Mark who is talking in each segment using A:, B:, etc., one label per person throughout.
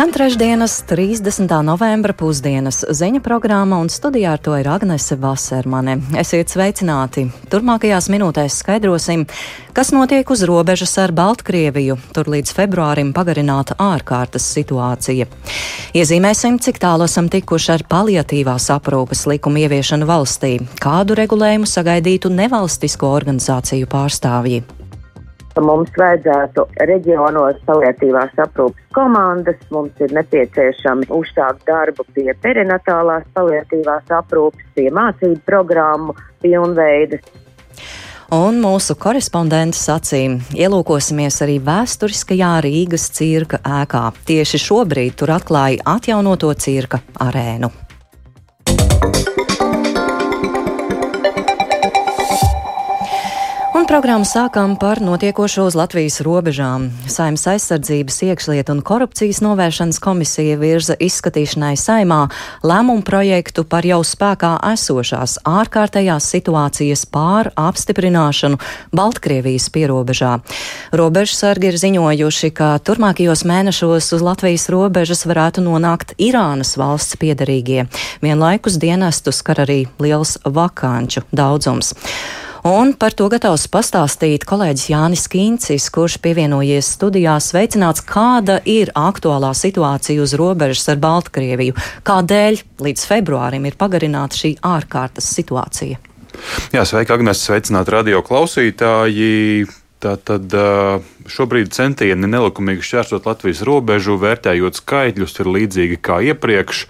A: Skan trešdienas, 30. novembra pusdienas ziņa programma, un studijā ar to ir Agnese Vasermane. Esiet sveicināti! Turmākajās minūtēs skaidrosim, kas notiek uz robežas ar Baltkrieviju. Tur līdz februārim pagarināta ārkārtas situācija. Iezīmēsim, cik tālu esam tikuši ar paliatīvās aprūpes likumu ieviešanu valstī, kādu regulējumu sagaidītu nevalstisko organizāciju pārstāvji
B: mums vajadzētu reģionos paliatīvās aprūpas komandas, mums ir nepieciešami uzsākt darbu pie perinatālās paliatīvās aprūpas, pie mācību programmu pilnveidas.
A: Un mūsu korespondents sacīm ielūkosimies arī vēsturiskajā Rīgas cirka ēkā. Tieši šobrīd tur atklāja atjaunoto cirka arēnu. Un programmu sākām par notiekošo uz Latvijas robežām. Saimnes aizsardzības iekšlietu un korupcijas novēršanas komisija virza izskatīšanai saimā lēmumu projektu par jau spēkā esošās ārkārtējās situācijas pār apstiprināšanu Baltkrievijas pierobežā. Robežsargi ir ziņojuši, ka turmākajos mēnešos uz Latvijas robežas varētu nonākt Irānas valsts piedarīgie. Vienlaikus dienestus skar arī liels vakanču daudzums. Un par to gatavs pastāstīt kolēģis Jānis Kīncis, kurš pievienojies studijās. Sveicināts, kāda ir aktuālā situācija uz robežas ar Baltkrieviju? Kādēļ līdz februārim ir pagarināta šī ārkārtas situācija?
C: Jā, sveiki, Agnēs, sveicināti radio klausītāji. Tātad šobrīd centieni nelikumīgi šķērsot Latvijas robežu, vērtējot skaitļus, ir līdzīgi kā iepriekš.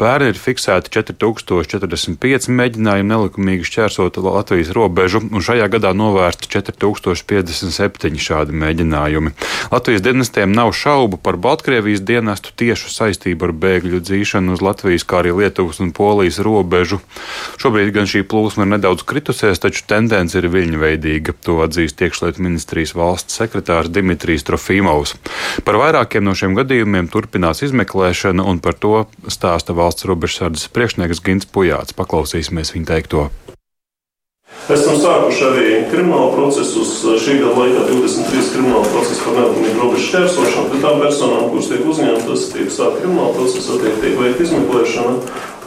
C: Pērn ir fiksēti 4045 mēģinājumi nelikumīgi šķērsot Latvijas robežu, un šajā gadā novērsti 4057 šādi mēģinājumi. Latvijas dienestiem nav šaubu par Baltkrievijas dienestu tiešu saistību ar bēgļu dzīšanu uz Latvijas, kā arī Lietuvas un Polijas robežu. Šobrīd gan šī plūsma ir nedaudz kritusies, taču tendence ir viļņveidīga. To atzīst iekšlietu ministrijas valsts sekretārs Dimitrijs Trofīmovs. Par vairākiem no šiem gadījumiem turpinās izmeklēšana, un par to stāsta valsts robežsardzes priekšnieks Gins Pujāts. Paklausīsimies viņa teikto.
D: Esam sākuši arī kriminālu procesus. Šī gada laikā 23 krimināla procesi par nelikumīgu robežu šķērsošanu. Pret tām personām, kuras tiek uzņemtas, tiek sākta krimināla procesa, tiek veikta izmeklēšana.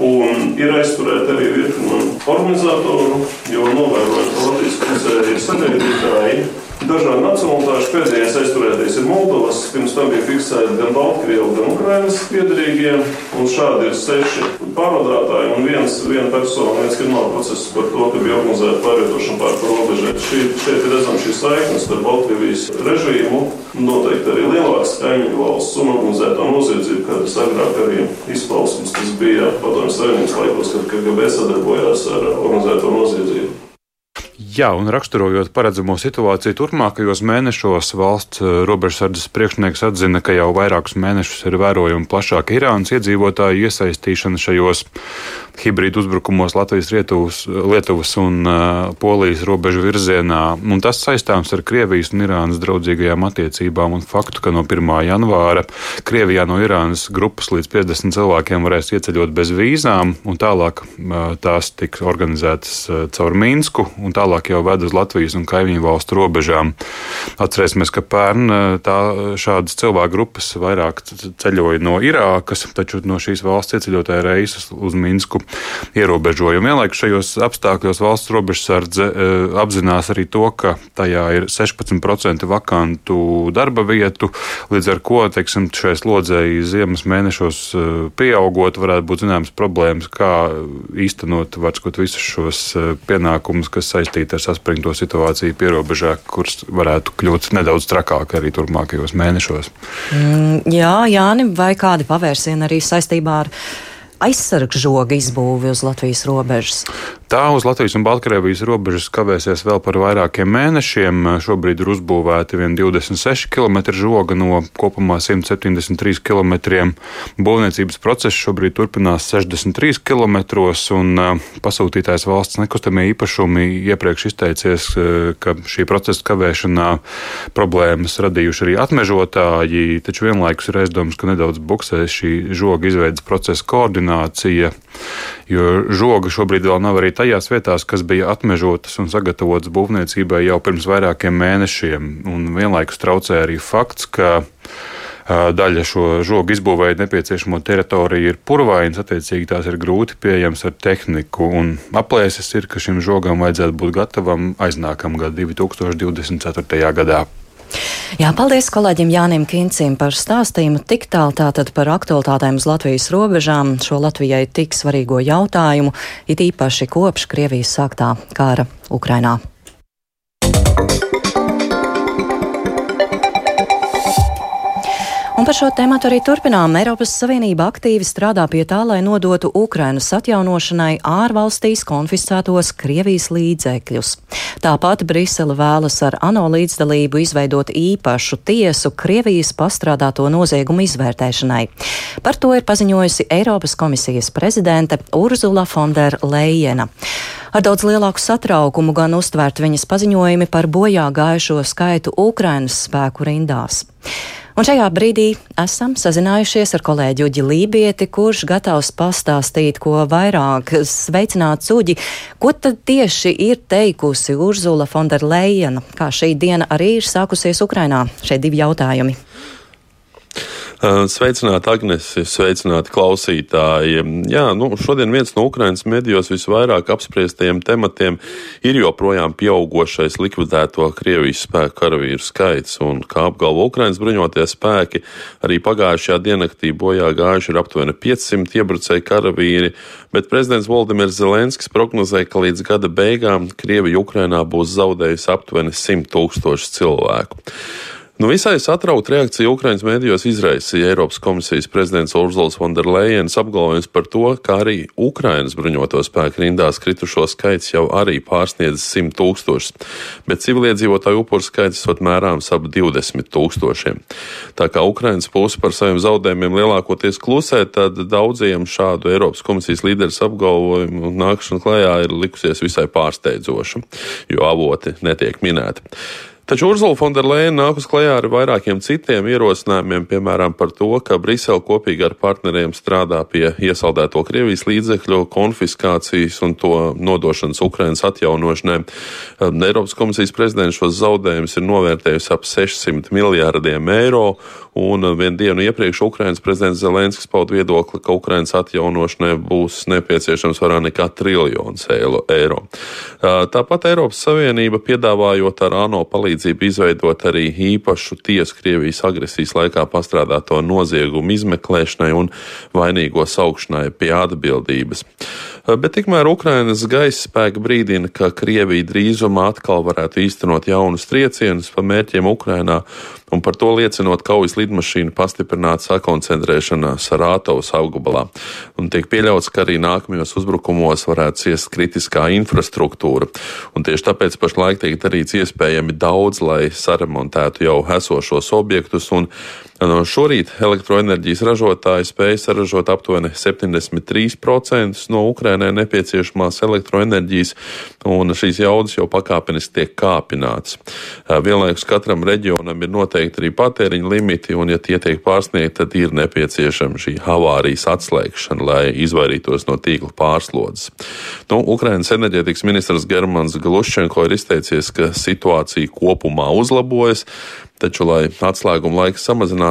D: Un ir aizturēti arī virkni organizatoru, jo novērojam, ka Latvijas pusē ir sabiedrītāji Dažādu nacionālitāšu pēdējais aizturētais ir Moldovas, pirms tam bija fiksēti gan Baltkrievu, gan Ukrainas piedarīgie. Un šādi ir seši pārvadātāji un viens, viena persona, viens krimināla process par to, ka bija organizēta pārvietošana pār robežai. Šeit ir redzama šī saikne starp Baltkrievijas režīmu, noteikti arī lielākas kaimiņu valsts un organizētā noziedzība, kādas agrāk arī izpausmes, kas bija padomjas savienības laikos, kad KGB sadarbojās ar organizēto noziedzību.
C: Jā, un raksturojot paredzamo situāciju turpmākajos mēnešos, valsts eh, robežsardzes priekšnieks atzina, ka jau vairākus mēnešus ir vērojama plašāka Irānas iedzīvotāju iesaistīšana šajos hibrīdu uzbrukumos Latvijas, Rietuvas, Lietuvas un uh, Polijas robežu virzienā. Un tas saistāms ar Krievijas un Irānas draudzīgajām attiecībām un faktu, ka no 1. janvāra Krievijā no Irānas grupas līdz 50 cilvēkiem varēs ieceļot bez vīzām, un tālāk uh, tās tiks organizētas uh, caur Minsku un tālāk tālāk jau ved uz Latvijas un kaimiņu valstu robežām. Atcerēsimies, ka pērn tā, šādas cilvēku grupas vairāk ceļoja no Irākas, taču no šīs valsts ieceļotāja reizes uz Minsku ierobežoja. Vienlaikus šajos apstākļos valsts robežsardze apzinās arī to, ka tajā ir 16% vakantu darba vietu, līdz ar ko, teiksim, šai slodzēji ziemas mēnešos pieaugot, varētu būt zināmas problēmas, kā īstenot, var sakot, visus šos pienākumus, kas saistīti ar saspringto situāciju pierobežā, kuras varētu kļūt nedaudz trakāk arī turpmākajos mēnešos.
A: Mm, jā, Jāni, vai kādi pavērsieni arī saistībā ar aizsargžoga izbūvi uz Latvijas robežas?
C: Tā uz Latvijas un Baltkrievijas robežas kavēsies vēl par vairākiem mēnešiem. Šobrīd ir uzbūvēti vien 26 km žoga no kopumā 173 km. Būvniecības process šobrīd turpinās 63 km, un pasūtītājs valsts nekustamie īpašumi iepriekš izteicies, ka šī procesa kavēšanā problēmas radījuši arī atmežotāji, taču vienlaikus ir aizdoms, ka nedaudz buksēs šī žoga izveidas procesa koordinācija, jo žoga šobrīd vēl nav arī tajās vietās, kas bija atmežotas un sagatavotas būvniecībai jau pirms vairākiem mēnešiem. Un vienlaikus traucē arī fakts, ka daļa šo žogu izbūvēja nepieciešamo teritoriju ir purvainas, attiecīgi tās ir grūti pieejamas ar tehniku. Aplēses ir, ka šim žogam vajadzētu būt gatavam aiznākamā gada 2024. gadā.
A: Jā, paldies kolēģim Jānim Kincim par stāstījumu. Tik tālu tātad par aktualitātēm uz Latvijas robežām, šo Latvijai tik svarīgo jautājumu, it īpaši kopš Krievijas sāktā kara Ukrainā. Un par šo tēmu arī turpinām. Eiropas Savienība aktīvi strādā pie tā, lai nodotu Ukrainas atjaunošanai ārvalstīs konfiscētos Krievijas līdzekļus. Tāpat Brisele vēlas ar ANO līdzdalību izveidot īpašu tiesu Krievijas pastrādāto noziegumu izvērtēšanai. Par to ir paziņojusi Eiropas komisijas prezidente Urzula Fonderleijena. Ar daudz lielāku satraukumu gan uztvērt viņas paziņojumi par bojā gājušo skaitu Ukrainas spēku rindās. Un šajā brīdī esam sazinājušies ar kolēģi Uģi Lībieti, kurš gatavs pastāstīt, ko vairāk sveicināt Uģi. Ko tad tieši ir teikusi Urzula Fonderleina, kā šī diena arī ir sākusies Ukrainā? Šie divi jautājumi.
E: Sveicināti, Agnesi, sveicināti klausītāji. Jā, nu, šodien viens no Ukrainas medijos visvairāk apspriestajiem tematiem ir joprojām pieaugošais likvidēto Krievijas spēku karavīru skaits, un kā apgalvo Ukrainas bruņotie spēki, arī pagājušajā diennaktī bojā gājuši ir aptuveni 500 iebrucēji karavīri, bet prezidents Valdemirs Zelenskis prognozēja, ka līdz gada beigām Krievija Ukrainā būs zaudējusi aptuveni 100 tūkstoši cilvēku. Nu, visai satraukta reakcija Ukraiņas mēdījos izraisīja Eiropas komisijas prezidents Urzuls Fonderlejens apgalvojums par to, ka arī Ukrainas bruņoto spēku rindās kritušo skaits jau arī pārsniedz 100 tūkstošus, bet civiliedzīvotāju upuru skaits esot mērāms ap 20 tūkstošiem. Tā kā Ukrainas puse par saviem zaudējumiem lielākoties klusē, tad daudziem šādu Eiropas komisijas līderis apgalvojumu nākšana klajā ir likusies visai pārsteidzoša, jo avoti netiek minēti. Taču Urzula Fonderleina nākus klajā ar vairākiem citiem ierosinājumiem, piemēram, par to, ka Brisele kopīgi ar partneriem strādā pie iesaldēto Krievijas līdzekļu konfiskācijas un to nodošanas Ukrainas atjaunošanai. Ehm, Eiropas komisijas prezidents šos zaudējumus ir novērtējusi ap 600 miljārdiem eiro, un vienu dienu iepriekš Ukrainas prezidents Zelenskis pauda viedokli, ka Ukrainas atjaunošanai būs nepieciešams vairāk nekā triljons eiro. Ehm, tāpat Eiropas Savienība piedāvājot ar ANO palīdzību izveidot arī īpašu tiesu Krievijas agresijas laikā pastrādāto noziegumu izmeklēšanai un vainīgo saukšanai pie atbildības. Bet tikmēr Ukrainas gaisa spēka brīdina, ka Krievija drīzumā atkal varētu īstenot jaunus triecienus pa mērķiem Ukrainā, un par to liecinot kaujas lidmašīnu pastiprināta sakoncentrēšanās Rātovas augubalā. Un tiek pieļauts, ka arī nākamajos uzbrukumos varētu ciest kritiskā infrastruktūra. Un tieši tāpēc pašlaik tiek darīts iespējami daudz, lai saremontētu jau esošos objektus un No šorīt elektroenerģijas ražotāji spēja saražot aptuveni 73% no Ukrainai nepieciešamās elektroenerģijas, un šīs jaudas jau pakāpeniski tiek kāpināts. Vienlaikus katram reģionam ir noteikti arī patēriņa limiti, un ja tie tiek pārsniegti, tad ir nepieciešama šī avārijas atslēgšana, lai izvairītos no tīkla pārslodzes. Nu, Ukrainas enerģētikas ministrs Germans Gluščenko ir izteicies, ka situācija kopumā uzlabojas, Taču, lai atslēguma laiks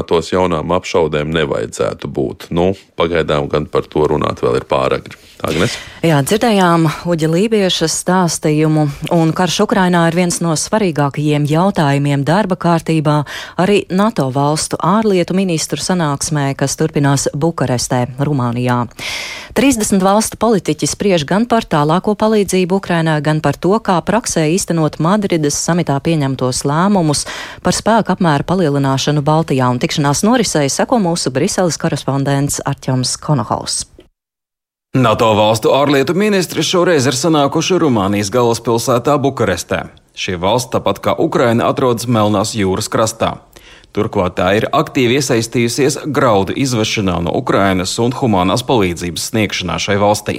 E: samazinātos, jaunām apšaudēm nevajadzētu būt. Nu, pagaidām gan par to runāt vēl ir pāragri. Agnes?
A: Jā, dzirdējām Uģa Lībieša stāstījumu, un karš Ukrainā ir viens no svarīgākajiem jautājumiem darba kārtībā arī NATO valstu ārlietu ministru sanāksmē, kas turpinās Bukarestē, Rumānijā. 30 valstu politiķi spriež gan par tālāko palīdzību Ukrainā, gan par to, kā praksē īstenot Madrides samitā pieņemtos lēmumus par spēku apmēru palielināšanu Baltijā, un tikšanās norisei seko mūsu Briseles korespondents Arķoms Konohaus.
F: NATO valstu ārlietu ministri šoreiz ir sanākuši Rumānijas galvaspilsētā Bukarestē. Šī valsts, tāpat kā Ukraina, atrodas Melnās jūras krastā. Turklāt tā ir aktīvi iesaistījusies graudu izvešanā no Ukrainas un humanās palīdzības sniegšanā šai valstī.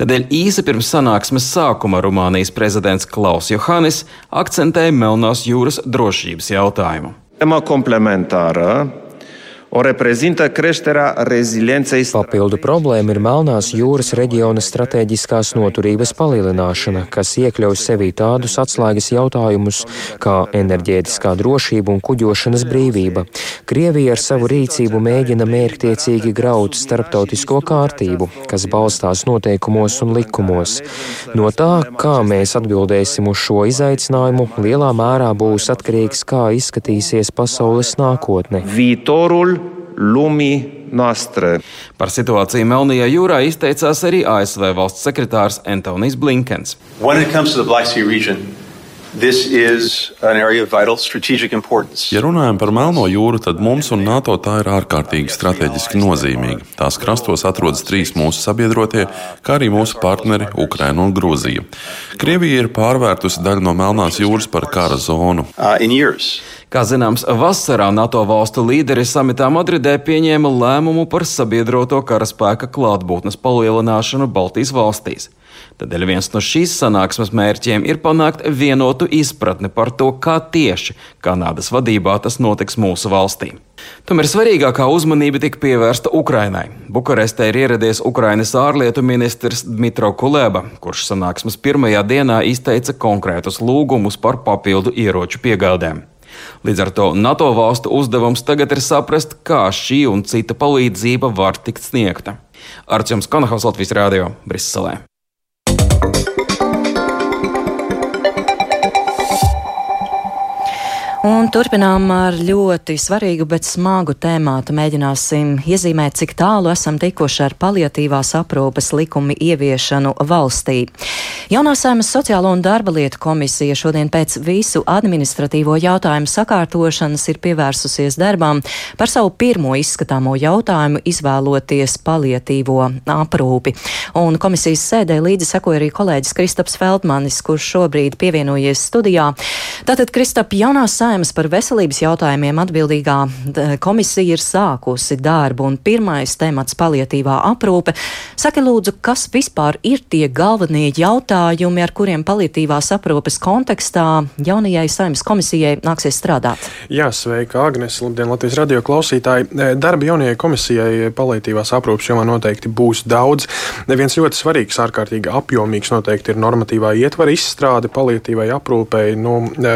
F: Tādēļ īsi pirms sanāksmes sākuma Rumānijas prezidents Klaus Johannis akcentēja Melnās jūras drošības jautājumu.
G: temă complementară o reprezintă creșterea rezilienței.
H: Papildu problēma ir Melnās jūras reģiona strateģiskās noturības palielināšana, kas iekļauj sevī tādus atslēgas jautājumus kā enerģētiskā drošība un kuģošanas brīvība. Krievija ar savu rīcību mēģina mērķtiecīgi graut starptautisko kārtību, kas balstās noteikumos un likumos. No tā, kā mēs atbildēsim uz šo izaicinājumu, lielā mērā būs atkarīgs, kā izskatīsies pasaules nākotne.
G: Viitorul lumii noastre.
F: Par situāciju Melnajā jūrā izteicās arī ASV valsts sekretārs Antonijs Blinkens.
E: Ja runājam par Melno jūru, tad mums un NATO tā ir ārkārtīgi strateģiski nozīmīga. Tās krastos atrodas trīs mūsu sabiedrotie, kā arī mūsu partneri Ukraina un Grūzija. Krievija ir pārvērtusi daļu no Melnās jūras par kara zonu.
F: Uh, Kā zināms, vasarā NATO valstu līderi samitā Madridē pieņēma lēmumu par sabiedroto karaspēka klātbūtnes palielināšanu Baltijas valstīs. Tādēļ viens no šīs sanāksmes mērķiem ir panākt vienotu izpratni par to, kā tieši Kanādas vadībā tas notiks mūsu valstī. Tomēr svarīgākā uzmanība tika pievērsta Ukrainai. Bukarestē ir ieradies Ukrainas ārlietu ministrs Dmitro Kuleba, kurš sanāksmes pirmajā dienā izteica konkrētus lūgumus par papildu ieroču piegādēm. Līdz ar to NATO valstu uzdevums tagad ir saprast, kā šī un cita palīdzība var tikt sniegta. Arčuns Kanahaus Latvijas Rādio Briselē.
A: Un turpinām ar ļoti svarīgu, bet smagu tēmātu. Mēģināsim iezīmēt, cik tālu esam tikuši ar paliatīvās aprūpes likumu ieviešanu valstī. Jaunā saimas sociālo un darba lietu komisija šodien pēc visu administratīvo jautājumu sakārtošanas ir pievērsusies darbām par savu pirmo izskatāmo jautājumu izvēloties paliatīvo aprūpi. Un komisijas sēdē līdzi sekoja arī kolēģis Kristaps Feldmanis, kurš šobrīd pievienojies studijā. Tātad, Kristap, jaunā saimas par veselības jautājumiem atbildīgā komisija ir sākusi darbu, un pirmais temats - palietīvā aprūpe. Saki, lūdzu, kas vispār ir tie galvenie jautājumi, ar kuriem palietīvās aprūpes kontekstā jaunajai Saimnes komisijai nāksies strādāt?
I: Jā, sveika, Agnes, labdien, Latvijas radio klausītāji. E, darba jaunajai komisijai palietīvās aprūpes jomā noteikti būs daudz. Viens ļoti svarīgs, ārkārtīgi apjomīgs noteikti ir normatīvā ietvara izstrāde palietīvai aprūpei. Nu, e,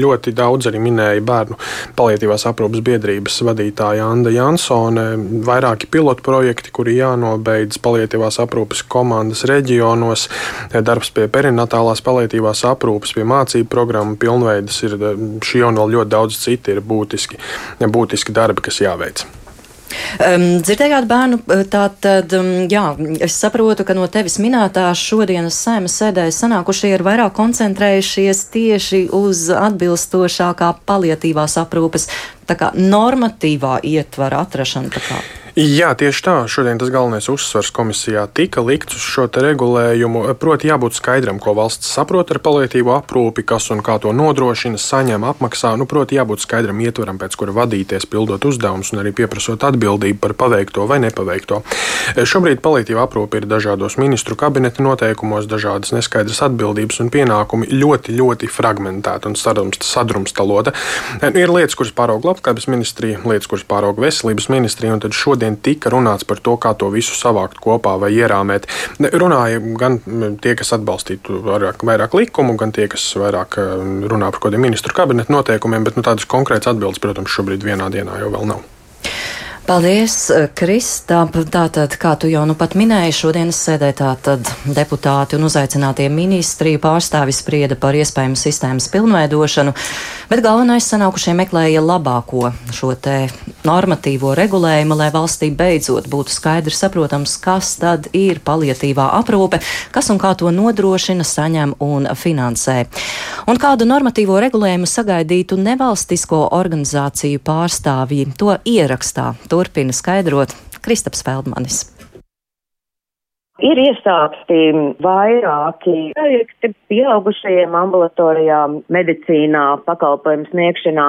I: ļoti daudz arī minēja bērnu palietīvās aprūpas biedrības vadītāja Anna Jansone. Vairāki pilotu projekti, kuri jānobeidz palietīvās aprūpas komandas reģionos, darbs pie perinatālās palietīvās aprūpas, pie mācību programmu pilnveidas ir šī un vēl ļoti daudz citi ir būtiski, būtiski darbi, kas jāveic.
A: Um, dzirdējāt bērnu, tā tad, um, jā, es saprotu, ka no tevis minētās šodienas saimas sēdēs sanākušie ir vairāk koncentrējušies tieši uz atbilstošākā palietīvās aprūpes, tā kā normatīvā ietvara atrašanu.
I: Jā, tieši tā. Šodien tas galvenais uzsvars komisijā tika likts uz šo regulējumu. Proti, jābūt skaidram, ko valsts saprot ar palietīvo aprūpi, kas un kā to nodrošina, saņem, apmaksā. Nu, proti, jābūt skaidram ietvaram, pēc kura vadīties, pildot uzdevumus un arī pieprasot atbildību par paveikto vai nepaveikto. Šobrīd palietīva aprūpe ir dažādos ministru kabineta noteikumos, dažādas neskaidras atbildības un pienākumi ļoti, ļoti fragmentēta un sadrumstalota. Ir lietas, kuras pārauga labklājības ministrija, lietas, kuras pārauga veselības ministrija, un tad šodien šodien tika runāts par to, kā to visu savākt kopā vai ierāmēt. Runāja gan tie, kas atbalstītu vairāk, vairāk likumu, gan tie, kas vairāk runā par kaut kādiem ministru kabineta noteikumiem, bet nu, tādas konkrētas atbildes, protams, šobrīd vienā dienā jau vēl nav.
A: Paldies, Kristā. Tātad, kā tu jau nu pat minēji, šodienas sēdē tātad deputāti un uzaicinātie ministriju pārstāvi sprieda par iespējamu sistēmas pilnveidošanu, bet galvenais sanākušie meklēja labāko šo te normatīvo regulējumu, lai valstī beidzot būtu skaidri saprotams, kas tad ir palietīvā aprūpe, kas un kā to nodrošina, saņem un finansē. Un kādu normatīvo regulējumu sagaidītu nevalstisko organizāciju pārstāvji to ierakstā turpina skaidrot Kristaps Feldmanis.
B: Ir iesākti vairāki projekti pieaugušajiem ambulatorijā, medicīnā, pakalpojumu sniegšanā.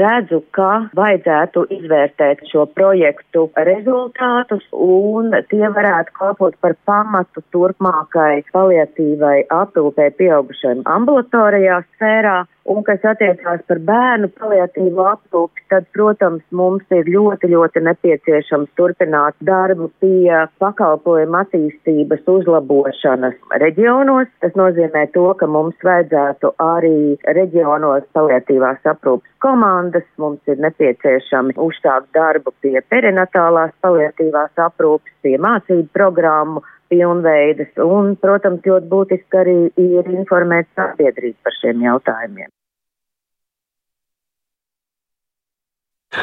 B: Redzu, ka vajadzētu izvērtēt šo projektu rezultātus un tie varētu kalpot par pamatu turpmākai paliatīvai aprūpē pieaugušajiem ambulatorijā sfērā Un, kas attiecās par bērnu paliatīvo aprūpi, tad, protams, mums ir ļoti, ļoti nepieciešams turpināt darbu pie pakalpojuma attīstības uzlabošanas reģionos. Tas nozīmē to, ka mums vajadzētu arī reģionos paliatīvās aprūpas komandas, mums ir nepieciešami uzsākt darbu pie perinatālās paliatīvās aprūpas, pie mācību programmu pilnveidas, un, protams, ļoti būtiski arī ir informēt sabiedrību par šiem jautājumiem.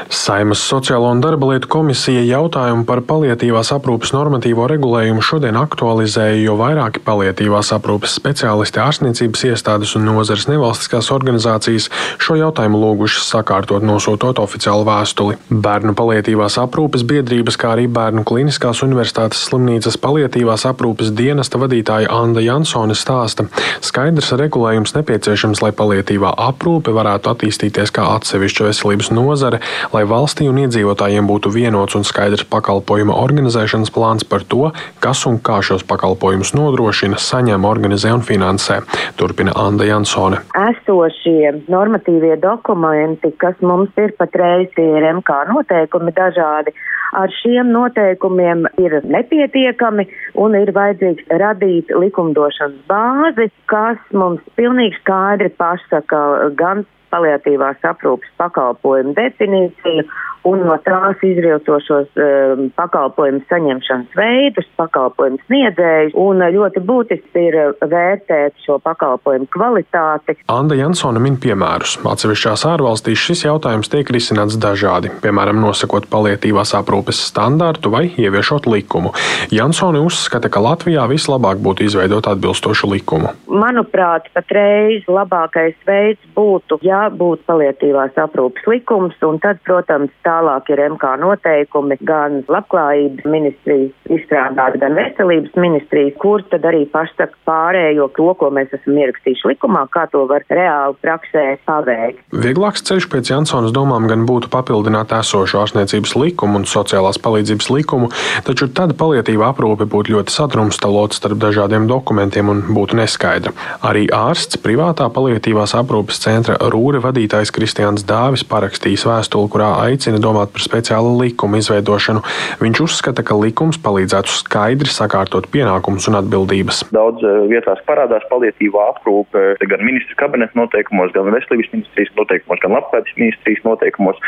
I: Saimas Sociālo un darba lietu komisija jautājumu par palietīvās aprūpes normatīvo regulējumu šodien aktualizēja, jo vairāki palietīvās aprūpes speciālisti, ārstniecības iestādes un nozares nevalstiskās organizācijas šo jautājumu lūgušas sakārtot nosūtot oficiālu vēstuli. Bērnu palietīvās aprūpes biedrības, kā arī Bērnu kliniskās universitātes slimnīcas palietīvās aprūpes dienesta vadītāja Anda Jansone stāsta, skaidrs regulējums nepieciešams, lai palietīvā aprūpe varētu attīstīties kā atsevišķa veselības nozare lai valstī un iedzīvotājiem būtu vienots un skaidrs pakalpojuma organizēšanas plāns par to, kas un kā šos pakalpojumus nodrošina, saņem, organizē un finansē. Turpina Anna Jansone.
B: Esošie normatīvie dokumenti, kas mums ir patreiz, ir MK noteikumi dažādi. Ar šiem noteikumiem ir nepietiekami un ir vajadzīgs radīt likumdošanas bāzi, kas mums pilnīgi skaidri pasaka gan paliatīvās aprūpas pakalpojumu definīciju un no tās izrietošos um, pakalpojumu saņemšanas veidus, pakalpojumu sniedzējus, un ļoti būtiski ir vērtēt šo pakalpojumu kvalitāti.
I: Anda Jansona min piemērus. Atsevišķās ārvalstīs šis jautājums tiek risināts dažādi, piemēram, nosakot palietīvās aprūpes standārtu vai ieviešot likumu. Jansoni uzskata, ka Latvijā vislabāk būtu izveidot atbilstošu likumu.
B: Manuprāt, patreiz labākais veids būtu, ja būtu palietīvās aprūpes likums, un tad, protams, tā tālāk ir MK noteikumi gan labklājības ministrijas izstrādāti, gan veselības ministrijas, kur tad arī pasaka pārējo to, ko mēs esam ierakstījuši likumā, kā to var reāli praksē paveikt.
I: Vieglāks ceļš pēc Jansonas domām gan būtu papildināt esošo ārstniecības likumu un sociālās palīdzības likumu, taču tad palietīva aprūpe būtu ļoti sadrumstalota starp dažādiem dokumentiem un būtu neskaidra. Arī ārsts privātā palietīvās aprūpes centra Rūra vadītājs Kristians Dāvis parakstījis vēstuli, kurā aicina domāt par speciālu likumu izveidošanu. Viņš uzskata, ka likums palīdzētu skaidri sakārtot pienākumus un atbildības.
J: Daudz eh, vietās parādās palietīvā aprūpe gan ministra kabineta noteikumos, gan veselības ministrijas noteikumos, gan labklājības ministrijas noteikumos,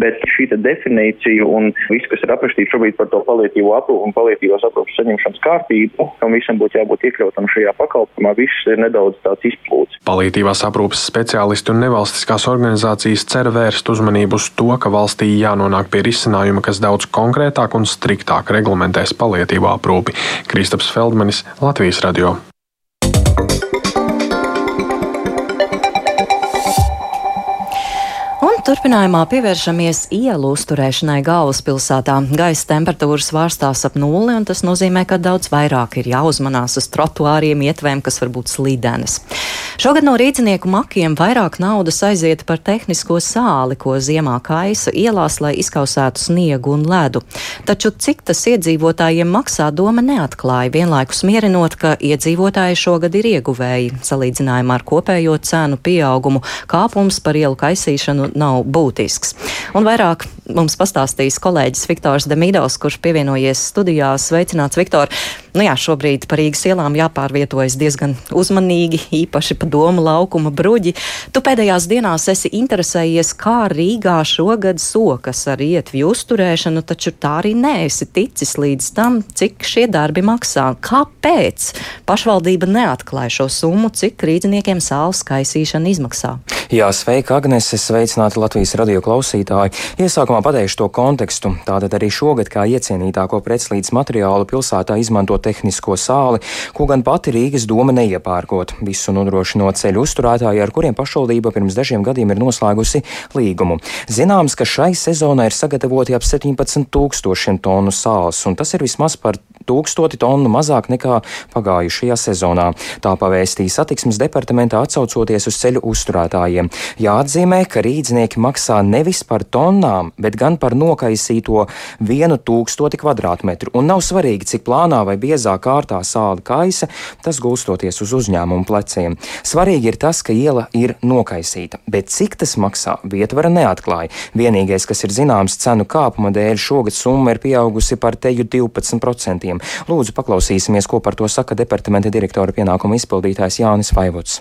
J: bet šī definīcija un viss, kas ir aprakstīts šobrīd par to palietīvo aprūpu un palietīvās aprūpas saņemšanas kārtību, tam visam būtu jābūt iekļautam šajā pakalpojumā, viss ir nedaudz tāds izplūds.
I: Palietīvās aprūpas speciālisti un nevalstiskās organizācijas cer vērst uzmanību uz to, ka valstī jānonāk pie risinājuma, kas daudz konkrētāk un striktāk reglamentēs palietību aprūpi. Kristaps Feldmanis, Latvijas radio.
A: Turpinājumā pievēršamies ielu uzturēšanai galvaspilsētā. Gaisa temperatūras svārstās ap nulli, un tas nozīmē, ka daudz vairāk ir jāuzmanās uz trotuāriem, ietvēm, kas var būt slīdenes. Šogad no rīznieku makiem vairāk naudas aiziet par tehnisko sāli, ko ziemā kaisa ielās, lai izkausētu sniegu un ledu. Taču cik tas iedzīvotājiem maksā, doma neatklāja, vienlaikus mierinot, ka iedzīvotāji šogad ir ieguvēji. Salīdzinājumā ar kopējo cenu pieaugumu kāpums par ielu kaisīšanu nav nav būtisks. Un vairāk mums pastāstīs kolēģis Viktors Demidovs, kurš pievienojies studijās. Sveicināts, Viktor! Nu jā, šobrīd par Rīgas ielām jāpārvietojas diezgan uzmanīgi, īpaši pa domu laukuma bruģi. Tu pēdējās dienās esi interesējies, kā Rīgā šogad sokas ar ietvju uzturēšanu, taču tā arī neesi ticis līdz tam, cik šie darbi maksā. Kāpēc pašvaldība neatklāja šo summu, cik rīdziniekiem sāls kaisīšana izmaksā?
H: Jā, sveika, Agnese, sveicināti Latvijas radio klausītāji. Iesākumā pateikšu to kontekstu. Tātad arī šogad kā iecienītāko pretslīdes materiālu pilsētā izmanto tehnisko sāli, ko gan pati Rīgas doma neiepērkot. Visu nodrošinot ceļu uzturētāji, ar kuriem pašvaldība pirms dažiem gadiem ir noslēgusi līgumu. Zināms, ka šai sezonai ir sagatavoti ap 17 tūkstošiem tonu sāls, un tas ir vismaz par tūkstoti tonu mazāk nekā pagājušajā sezonā. Tā pavēstīja satiksmes departamentā atsaucoties uz ceļu uzturētājiem. Jāatzīmē, ka rīdznieki maksā nevis par tonnām, bet gan par nokaisīto vienu tūkstoti kvadrātmetru, un nav svarīgi, cik plānā vai biezā kārtā sāla kaisa, tas gulstoties uz uzņēmumu pleciem. Svarīgi ir tas, ka iela ir nokaisīta, bet cik tas maksā, vietvara neatklāja. Vienīgais, kas ir zināms cenu kāpuma dēļ, šogad summa ir pieaugusi par teju 12%. Lūdzu, paklausīsimies, ko par to saka departamenta direktora pienākuma izpildītājs Jānis Vaivots.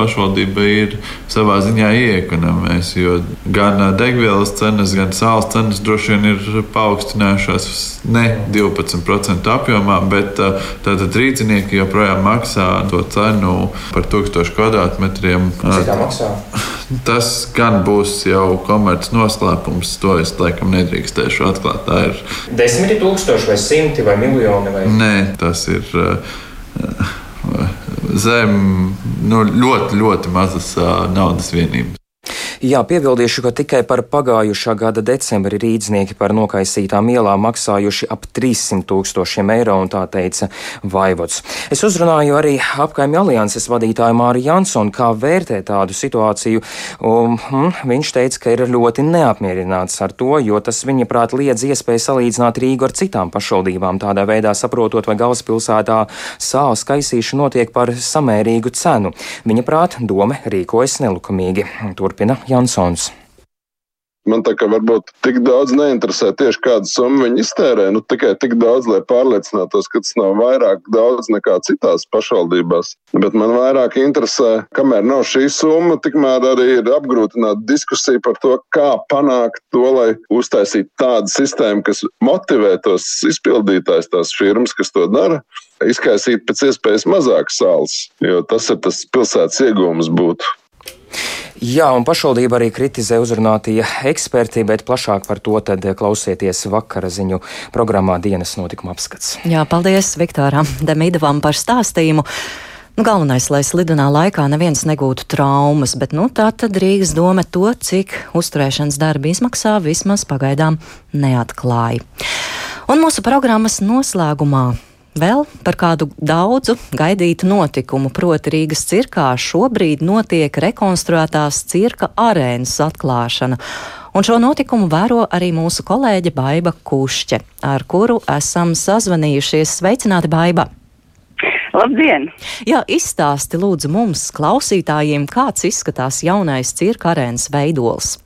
K: Pašvaldība ir savā ziņā iekonomēs, jo gan degvielas cenas, gan sāls cenas droši vien ir paaugstinājušās ne 12% apjomā, bet tātad rīznieki joprojām maksā to cenu par 1000 kvadrātmetriem.
H: Cik tā maksā?
K: Tas gan būs jau komerces noslēpums. To es laikam nedrīkstēšu atklāt. Tā ir
H: desmit tūkstoši vai simti vai miljoni? Vai?
K: Nē, tas ir. Uh, zem nu, ļoti, ļoti mazas uh, naudas vienības.
H: Jā, piebildīšu, ka tikai par pagājušā gada decembri rīdznieki par nokaisītām ielām maksājuši ap 300 tūkstošiem eiro, un tā teica Vaivots. Es uzrunāju arī apkaimju alianses vadītāju Māri Jansonu, kā vērtē tādu situāciju. Un, hm, viņš teica, ka ir ļoti neapmierināts ar to, jo tas viņa prāt liedz iespēju salīdzināt Rīgu ar citām pašvaldībām, tādā veidā saprotot, vai galvaspilsētā sāls kaisīšana notiek par samērīgu cenu. Viņa prāt doma rīkojas nelukamīgi. Turpina Jansons.
L: Man tā kā varbūt tik daudz neinteresē tieši kādu summu viņi iztērē, nu tikai tik daudz, lai pārliecinātos, ka tas nav vairāk daudz nekā citās pašvaldībās. Bet man vairāk interesē, kamēr nav šī summa, tikmēr arī ir apgrūtināta diskusija par to, kā panākt to, lai uztaisītu tādu sistēmu, kas motivē tos izpildītājs, tās firmas, kas to dara, izkaisīt pēc iespējas mazāk sāls, jo tas ir tas pilsētas iegūms būtu.
H: Jā, un pašvaldība arī kritizē uzrunātie eksperti, bet plašāk par to tad klausieties vakara ziņu programmā dienas notikuma apskats.
A: Jā, paldies Viktoram Demidovam par stāstījumu. Nu, galvenais, lai slidenā laikā neviens negūtu traumas, bet nu, tā tad Rīgas doma to, cik uzturēšanas darbi izmaksā, vismaz pagaidām neatklāja. Un mūsu programmas noslēgumā Vēl par kādu daudzu gaidītu notikumu, proti Rīgas cirkā šobrīd notiek rekonstruētās cirka arēnas atklāšana. Un šo notikumu vēro arī mūsu kolēģe Baiva Kušķe, ar kuru esam sazvanījušies. Sveicināti, Baiva!
M: Labdien!
A: Jā, izstāsti lūdzu mums, klausītājiem, kāds izskatās jaunais cirka arēnas veidols.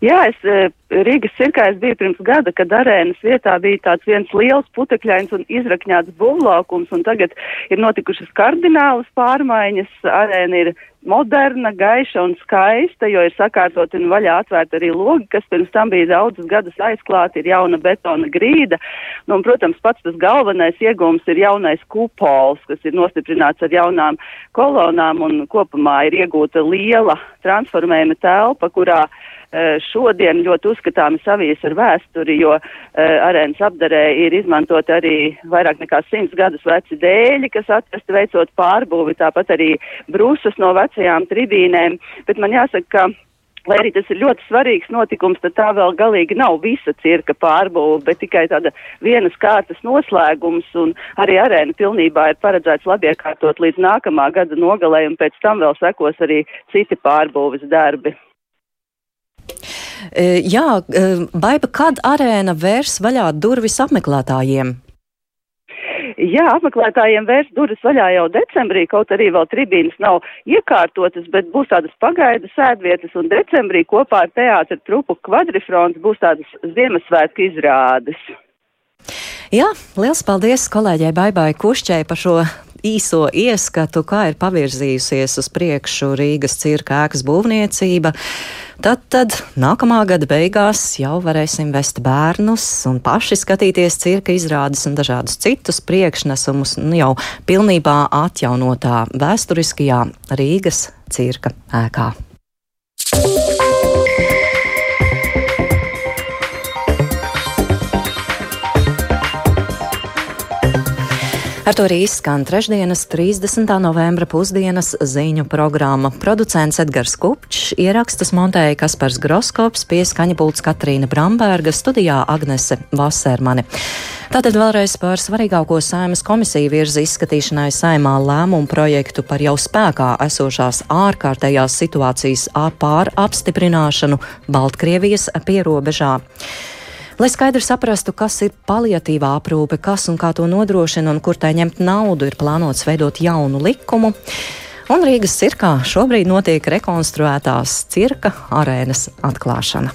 M: Jā, es eh, Rīgas cirkā es biju pirms gada, kad arēnas vietā bija tāds viens liels putekļains un izrakņāts būvlaukums, un tagad ir notikušas kardinālas pārmaiņas. Arēna ir moderna, gaiša un skaista, jo ir sakārtot un vaļā atvērt arī logi, kas pirms tam bija daudzus gadus aizklāti, ir jauna betona grīda. Nu, un, protams, pats tas galvenais iegūms ir jaunais kupols, kas ir nostiprināts ar jaunām kolonām un kopumā ir iegūta liela transformējuma telpa, kurā Eh, šodien ļoti uzskatāmi savijas ar vēsturi, jo eh, arēnas apdarē ir izmantot arī vairāk nekā simts gadus veci dēļi, kas atrasti veicot pārbūvi, tāpat arī brūsas no vecajām tribīnēm, bet man jāsaka, ka Lai arī tas ir ļoti svarīgs notikums, tad tā vēl galīgi nav visa cirka pārbūve, bet tikai tāda vienas kārtas noslēgums, un arī arēna pilnībā ir paredzēts labiekārtot līdz nākamā gada nogalē, un pēc tam vēl sekos arī citi pārbūves darbi.
A: E, jā, e, Baiba, kad arēna vērs vaļā durvis apmeklētājiem?
M: Jā, apmeklētājiem vērs durvis vaļā jau decembrī, kaut arī vēl tribīnas nav iekārtotas, bet būs tādas pagaidu sēdvietas, un decembrī kopā ar teātra trupu kvadrifrons būs tādas Ziemassvētku izrādes.
A: Jā, liels paldies kolēģei Baibai Kušķai par šo īso ieskatu, kā ir pavirzījusies uz priekšu Rīgas cirka ēkas būvniecība. Tad, tad nākamā gada beigās jau varēsim vest bērnus un paši skatīties cirka izrādes un dažādus citus priekšnesumus nu, jau pilnībā atjaunotā vēsturiskajā Rīgas cirka ēkā. Ar to arī izskan trešdienas 30. novembra pusdienas ziņu programma. Producents Edgars Kupčs, ierakstus montēja Kaspars Groskops, pieskaņa pults Katrīna Bramberga, studijā Agnese Vasermani. Tātad vēlreiz par svarīgāko saimas komisiju virza izskatīšanai saimā lēmumu projektu par jau spēkā esošās ārkārtējās situācijas pār apstiprināšanu Baltkrievijas pierobežā. Lai skaidri saprastu, kas ir paliatīvā aprūpe, kas un kā to nodrošina un kur tai ņemt naudu, ir plānots veidot jaunu likumu. Un Rīgas cirkā šobrīd notiek rekonstruētās cirka arēnas atklāšana.